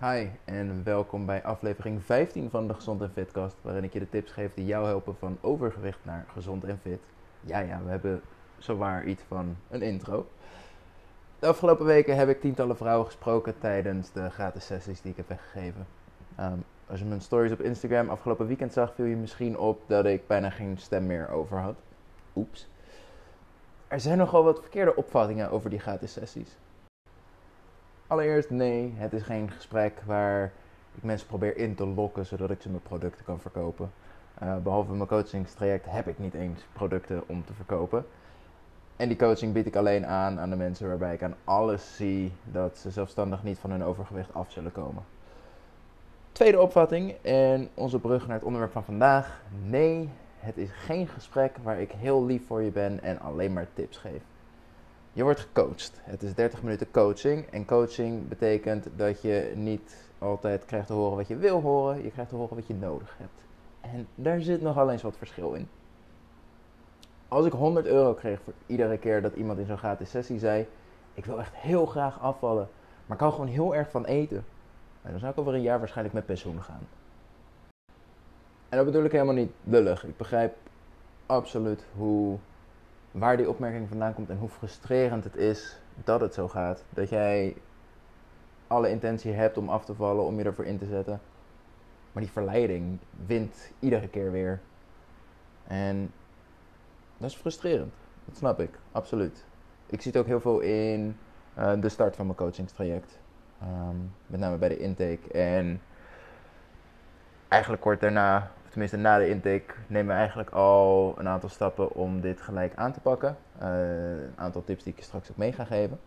Hi en welkom bij aflevering 15 van de Gezond en Fitcast, waarin ik je de tips geef die jou helpen van overgewicht naar gezond en fit. Ja, ja, we hebben zowaar iets van een intro. De afgelopen weken heb ik tientallen vrouwen gesproken tijdens de gratis sessies die ik heb weggegeven. Ehm, als je mijn stories op Instagram afgelopen weekend zag, viel je misschien op dat ik bijna geen stem meer over had. Oeps. Er zijn nogal wat verkeerde opvattingen over die gratis sessies. Allereerst, nee, het is geen gesprek waar ik mensen probeer in te lokken zodat ik ze mijn producten kan verkopen. Uh, behalve mijn coachingstraject heb ik niet eens producten om te verkopen. En die coaching bied ik alleen aan aan de mensen waarbij ik aan alles zie dat ze zelfstandig niet van hun overgewicht af zullen komen. Tweede opvatting en onze brug naar het onderwerp van vandaag. Nee, het is geen gesprek waar ik heel lief voor je ben en alleen maar tips geef. Je wordt gecoacht. Het is 30 minuten coaching. En coaching betekent dat je niet altijd krijgt te horen wat je wil horen. Je krijgt te horen wat je nodig hebt. En daar zit nogal eens wat verschil in. Als ik 100 euro kreeg voor iedere keer dat iemand in zo'n gratis sessie zei: Ik wil echt heel graag afvallen, maar ik hou gewoon heel erg van eten. En dan zou ik over een jaar waarschijnlijk met pensioen gaan. En dat bedoel ik helemaal niet lullig. Ik begrijp absoluut hoe waar die opmerking vandaan komt en hoe frustrerend het is dat het zo gaat. Dat jij alle intentie hebt om af te vallen, om je ervoor in te zetten. Maar die verleiding wint iedere keer weer. En dat is frustrerend. Dat snap ik, absoluut. Ik zie het ook heel veel in uh, de start van mijn coachingstraject. Um, met name bij de intake. En eigenlijk kort daarna tenminste na de intake, nemen we eigenlijk al een aantal stappen om dit gelijk aan te pakken. Uh, een aantal tips die ik je straks ook mee ga geven.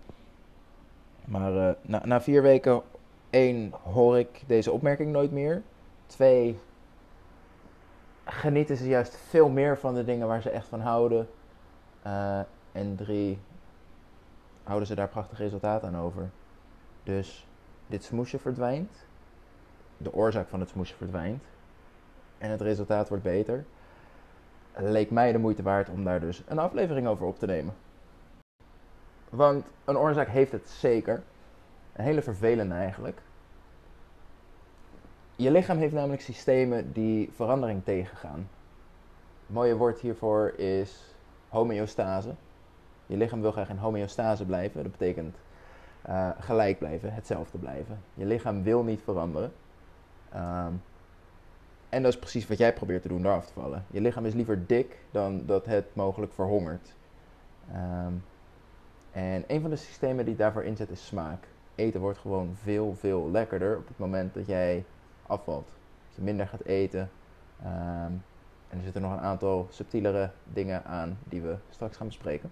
Maar uh, na, na, vier weken, één, hoor ik deze opmerking nooit meer. Twee, genieten ze juist veel meer van de dingen waar ze echt van houden. Uh, en drie, houden ze daar prachtig resultaat aan over. Dus dit smoesje verdwijnt. De oorzaak van het smoesje verdwijnt en het resultaat wordt beter, leek mij de moeite waard om daar dus een aflevering over op te nemen. Want een oorzaak heeft het zeker. Een hele vervelende eigenlijk. Je lichaam heeft namelijk systemen die verandering tegengaan. Het mooie woord hiervoor is homeostase. Je lichaam wil graag in homeostase blijven. Dat betekent uh, gelijk blijven, hetzelfde blijven. Je lichaam wil niet veranderen. Um, en dat is precies wat jij probeert te doen, daar af te vallen. Je lichaam is liever dik dan dat het mogelijk verhongert. Um, en een van de systemen die daarvoor inzet is smaak. Eten wordt gewoon veel, veel lekkerder op het moment dat jij afvalt. Dat je minder gaat eten. Um, en er zitten nog een aantal subtielere dingen aan die we straks gaan bespreken.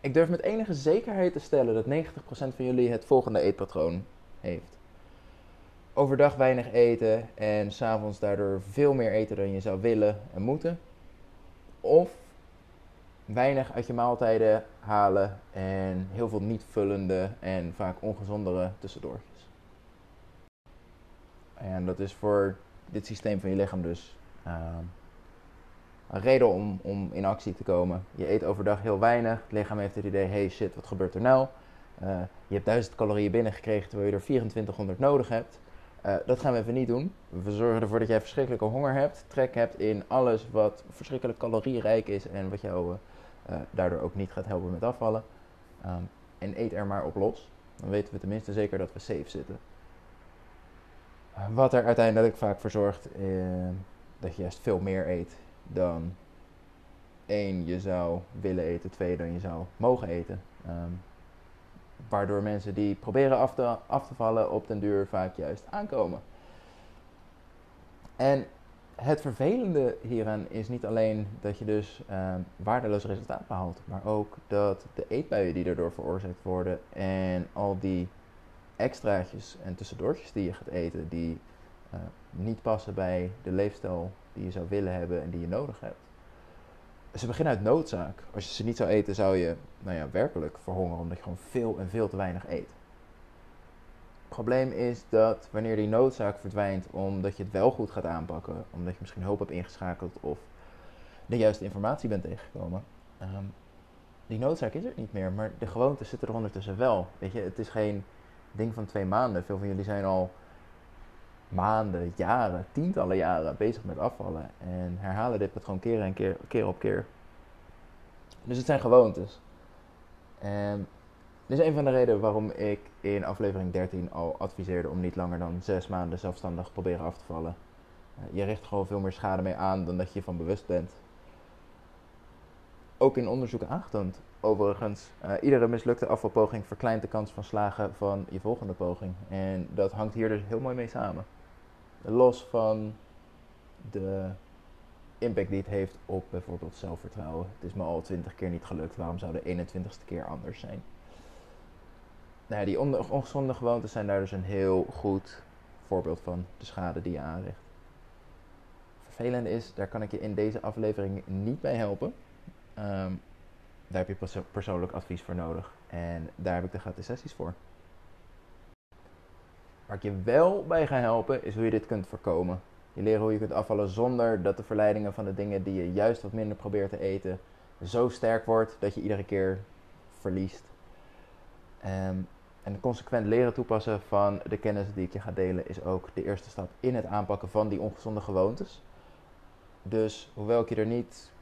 Ik durf met enige zekerheid te stellen dat 90% van jullie het volgende eetpatroon heeft overdag weinig eten en s'avonds daardoor veel meer eten dan je zou willen en moeten. Of weinig uit je maaltijden halen en heel veel niet vullende en vaak ongezondere tussendoortjes. En dat is voor dit systeem van je lichaam dus uh, een reden om, om in actie te komen. Je eet overdag heel weinig. Het lichaam heeft het idee: hey shit, wat gebeurt er nou? Uh, je hebt 1000 calorieën binnengekregen terwijl je er 2400 nodig hebt. Uh, dat gaan we even niet doen. We zorgen ervoor dat jij verschrikkelijke honger hebt, trek hebt in alles wat verschrikkelijk calorierijk is en wat jou uh, daardoor ook niet gaat helpen met afvallen. Um, en eet er maar op los. Dan weten we tenminste zeker dat we safe zitten. Wat er uiteindelijk vaak voor zorgt dat je juist veel meer eet dan één je zou willen eten, twee dan je zou mogen eten. Um, Waardoor mensen die proberen af te, af te vallen op den duur vaak juist aankomen. En het vervelende hieraan is niet alleen dat je dus uh, waardeloos resultaat behaalt, maar ook dat de eetbuien die erdoor veroorzaakt worden en al die extraatjes en tussendoortjes die je gaat eten, die uh, niet passen bij de leefstijl die je zou willen hebben en die je nodig hebt, ze beginnen uit noodzaak. Als je ze niet zou eten, zou je nou ja, werkelijk verhongeren omdat je gewoon veel en veel te weinig eet. Het probleem is dat wanneer die noodzaak verdwijnt omdat je het wel goed gaat aanpakken, omdat je misschien hulp hebt ingeschakeld of de juiste informatie bent tegengekomen, um, die noodzaak is er niet meer, maar de gewoonte zit er ondertussen wel. Weet je, het is geen ding van twee maanden. Veel van jullie zijn al maanden, jaren, tientallen jaren bezig met afvallen. En herhalen dit patroon keer en keer, op keer. Dus het zijn gewoontes. Dit is een van de redenen waarom ik in aflevering 13 al adviseerde om niet langer dan zes maanden zelfstandig proberen af te vallen. Eh, je richt gewoon veel meer schade mee aan dan dat je van bewust bent. Ook in onderzoeken aangetoond, overigens. Uh, iedere mislukte afvalpoging verkleint de kans van slagen van je volgende poging. En dat hangt hier dus heel mooi mee samen. Los van de impact die het heeft op bijvoorbeeld zelfvertrouwen. Het is me al twintig keer niet gelukt, waarom zou de 21ste keer anders zijn? Nou die ongezonde gewoontes zijn daar dus een heel goed voorbeeld van, de schade die je aanricht. Vervelend is, daar kan ik je in deze aflevering niet bij helpen. Ehm, daar heb je persoonlijk advies voor nodig. En daar heb ik de gratis sessies voor. Waar ik je wel bij ga helpen, is hoe je dit kunt voorkomen. Je leren hoe je kunt afvallen zonder dat de verleidingen van de dingen die je juist wat minder probeert te eten zo sterk wordt dat je iedere keer verliest. Um, en consequent leren toepassen van de kennis die ik je ga delen is ook de eerste stap in het aanpakken van die ongezonde gewoontes. Dus hoewel ik je er niet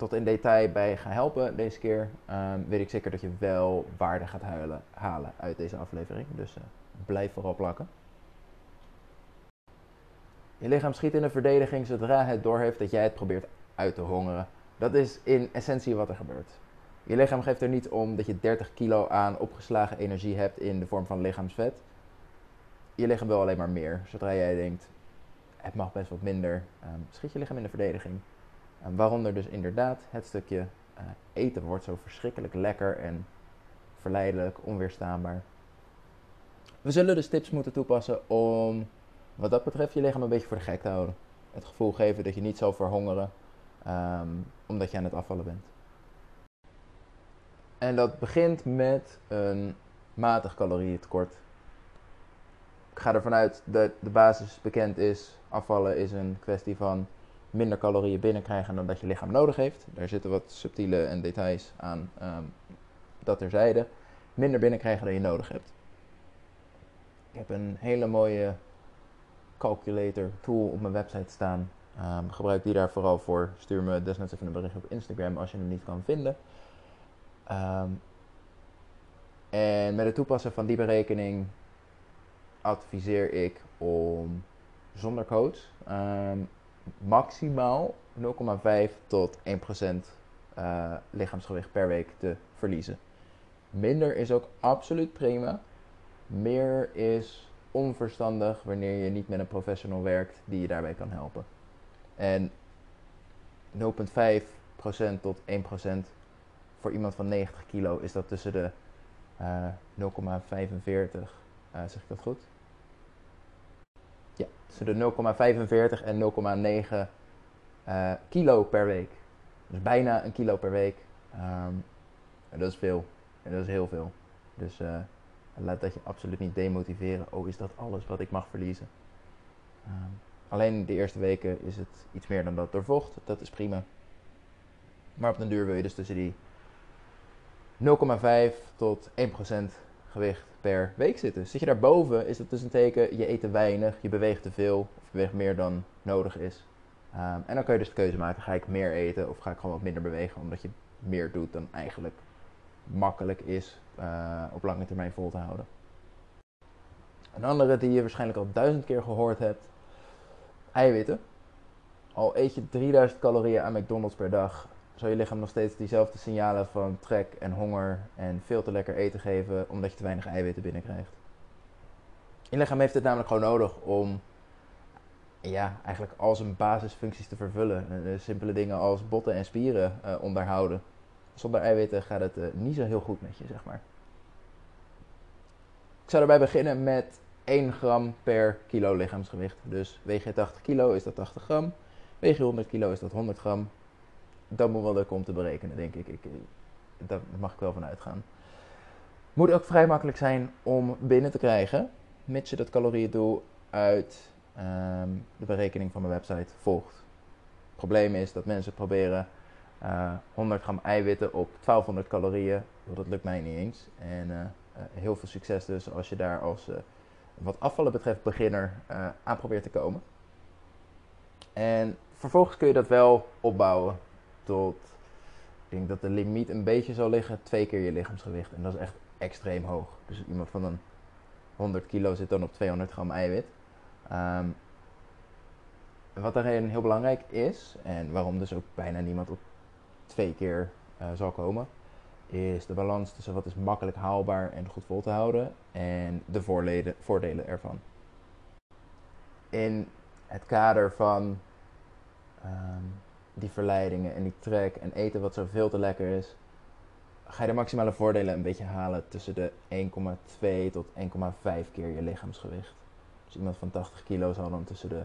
tot in detail bij ga helpen deze keer, um, weet ik zeker dat je wel waarde gaat huilen, halen uit deze aflevering. Dus uh, blijf vooral plakken. Je lichaam schiet in de verdediging zodra het doorheeft dat jij het probeert uit te hongeren. Dat is in essentie wat er gebeurt. Je lichaam geeft er niet om dat je 30 kilo aan opgeslagen energie hebt in de vorm van lichaamsvet. Je lichaam wil alleen maar meer. Zodra jij denkt, het mag best wat minder, um, schiet je lichaam in de verdediging. Waaronder dus inderdaad het stukje uh, eten wordt zo verschrikkelijk lekker en verleidelijk, onweerstaanbaar. We zullen dus tips moeten toepassen om wat dat betreft je lichaam een beetje voor de gek te houden. Het gevoel geven dat je niet zal verhongeren um, omdat je aan het afvallen bent. En dat begint met een matig calorieëntekort. Ik ga ervan uit dat de basis bekend is. Afvallen is een kwestie van minder calorieën binnenkrijgen dan dat je lichaam nodig heeft. Daar zitten wat subtiele en details aan um, dat terzijde. Minder binnenkrijgen dan je nodig hebt. Ik heb een hele mooie calculator tool op mijn website staan. Um, gebruik die daar vooral voor. Stuur me desnoods even een bericht op Instagram als je hem niet kan vinden. Um, en met het toepassen van die berekening adviseer ik om zonder coach maximaal 0,5 tot 1% uh, eh, lichaamsgewicht per week te verliezen. Minder is ook absoluut prima. Meer is onverstandig wanneer je niet met een professional werkt die je daarbij kan helpen. En 0,5% tot 1% voor iemand van 90 kilo is dat tussen de uh, eh, 0,45, uh, eh, zeg ik dat goed? Ja, tussen de 0,45 en 0,9 uh, eh, kilo per week. Dus bijna een kilo per week. Um, en dat is veel. En dat is heel veel. Dus uh, laat dat je absoluut niet demotiveren. Oh, is dat alles wat ik mag verliezen? Um, alleen de eerste weken is het iets meer dan dat door vocht. Dat is prima. Maar op den duur wil je dus tussen die 0,5 tot 1% gewicht per week zitten. Zit je daarboven, is dat dus een teken, je eet te weinig, je beweegt te veel, of je beweegt meer dan nodig is. Um, en dan kan je dus de keuze maken, ga ik meer eten of ga ik gewoon wat minder bewegen, omdat je meer doet dan eigenlijk makkelijk is uh, op lange termijn vol te houden. Een andere die je waarschijnlijk al duizend keer gehoord hebt, eiwitten. Al eet je 3000 calorieën aan McDonald's per dag, zou je lichaam nog steeds diezelfde signalen van trek en honger en veel te lekker eten geven, omdat je te weinig eiwitten binnenkrijgt. Je lichaam heeft het namelijk gewoon nodig om ja, eigenlijk al zijn basisfuncties te vervullen. Uh, simpele dingen als botten en spieren uh, onderhouden. Zonder eiwitten gaat het niet zo heel goed met je, zeg maar. Ik zou erbij beginnen met 1 gram per kilo lichaamsgewicht. Dus weeg je 80 kilo is dat 80 gram. Weeg je 100 kilo is dat 100 gram dat moet wel lukken om te berekenen, denk ik. ik. Daar mag ik wel van uitgaan. Moet ook vrij makkelijk zijn om binnen te krijgen, mits je dat calorieëndoel uit um, de berekening van mijn website volgt. Het probleem is dat mensen proberen uh, eh, 100 gram eiwitten op 1200 calorieën. Dat lukt mij niet eens. En uh, heel veel succes dus als je daar als wat afvallen betreft beginner aan probeert te komen. En vervolgens kun je dat wel opbouwen tot, ik denk dat de limiet een beetje zal liggen, twee keer je lichaamsgewicht. En dat is echt extreem hoog. Dus iemand van een 100 kilo zit dan op 200 gram eiwit. Ehm, wat daarin heel belangrijk is, en waarom dus ook bijna niemand op twee keer uh, zal komen, is de balans tussen wat is makkelijk haalbaar en goed vol te houden en de voordelen, voordelen ervan. In het kader van Ehm, die verleidingen en die trek en eten wat zo veel te lekker is, ga je de maximale voordelen een beetje halen tussen de 1,2 tot 1,5 keer je lichaamsgewicht. Dus iemand van 80 kilo zal dan tussen de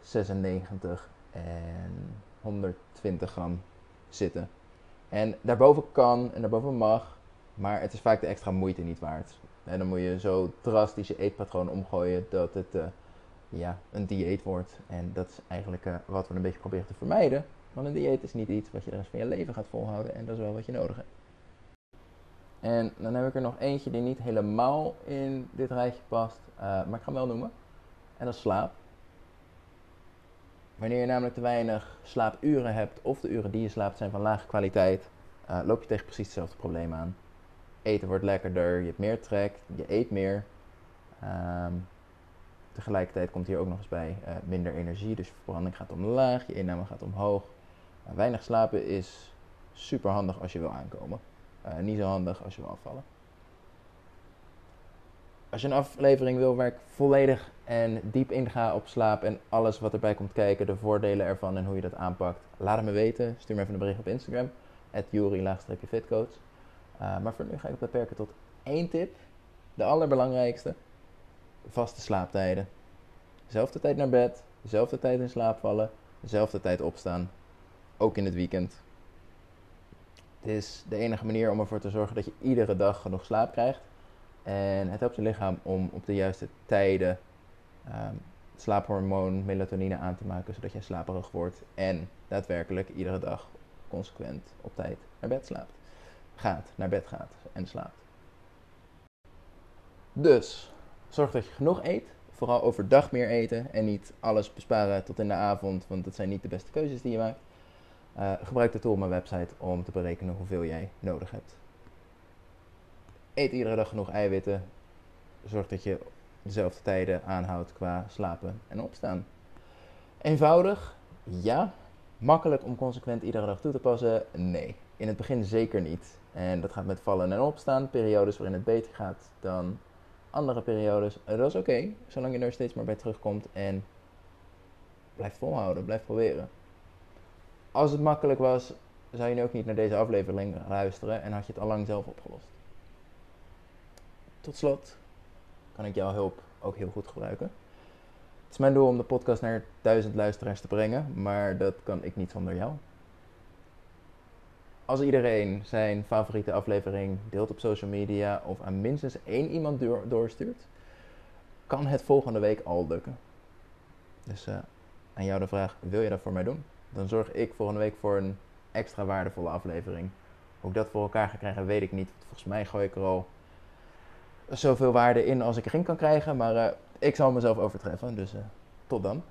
96 en 120 gram zitten. En daarboven kan en daarboven mag, maar het is vaak de extra moeite niet waard. En dan moet je zo drastisch je eetpatroon omgooien dat het uh, ja, een dieet wordt. En dat is eigenlijk uh, wat we een beetje proberen te vermijden. Want een dieet is niet iets wat je de rest van je leven gaat volhouden. En dat is wel wat je nodig hebt. En dan heb ik er nog eentje die niet helemaal in dit rijtje past. Uh, maar ik ga hem wel noemen. En dat is slaap. Wanneer je namelijk te weinig slaapuren hebt, of de uren die je slaapt zijn van lage kwaliteit, uh, loop je tegen precies hetzelfde probleem aan. Eten wordt lekkerder, je hebt meer trek, je eet meer. Um, Tegelijkertijd komt hier ook nog eens bij uh, minder energie, dus je verbranding gaat omlaag, je inname gaat omhoog. Uh, weinig slapen is super handig als je wil aankomen. Uh, niet zo handig als je wil afvallen. Als je een aflevering wil waar ik volledig en diep inga op slaap en alles wat erbij komt kijken, de voordelen ervan en hoe je dat aanpakt, laat het me weten. Stuur me even een bericht op Instagram, fitcoach. maar voor nu ga ik het beperken tot één tip, de allerbelangrijkste vaste slaaptijden. Dezelfde tijd naar bed, dezelfde tijd in slaap vallen, dezelfde tijd opstaan. Ook in het weekend. Het is de enige manier om ervoor te zorgen dat je iedere dag genoeg slaap krijgt. En het helpt je lichaam om op de juiste tijden um, slaaphormoon melatonine aan te maken, zodat je slaperig wordt en daadwerkelijk iedere dag consequent op tijd naar bed slaapt. Gaat, naar bed gaat en slaapt. Dus, Zorg dat je genoeg eet. Vooral overdag meer eten en niet alles besparen tot in de avond, want dat zijn niet de beste keuzes die je maakt. Uh, gebruik de tool op mijn website om te berekenen hoeveel jij nodig hebt. Eet iedere dag genoeg eiwitten. Zorg dat je dezelfde tijden aanhoudt qua slapen en opstaan. Eenvoudig? Ja. Makkelijk om consequent iedere dag toe te passen? Nee. In het begin zeker niet. En dat gaat met vallen en opstaan. Periodes waarin het beter gaat dan andere periodes. dat is oké, zolang je er steeds maar bij terugkomt en blijft volhouden, blijft proberen. Als het makkelijk was, zou je nu ook niet naar deze aflevering luisteren en had je het al lang zelf opgelost. Tot slot kan ik jouw hulp ook heel goed gebruiken. Het is mijn doel om de podcast naar duizend luisteraars te brengen, maar dat kan ik niet zonder jou als iedereen zijn favoriete aflevering deelt op social media of aan minstens één iemand doorstuurt, kan het volgende week al lukken. Dus uh, aan jou de vraag: wil je dat voor mij doen? Dan zorg ik volgende week voor een extra waardevolle aflevering. Hoe ik dat voor elkaar ga krijgen, weet ik niet. Volgens mij gooi ik er al zoveel waarde in als ik erin kan krijgen. Maar uh, ik zal mezelf overtreffen. Dus uh, tot dan.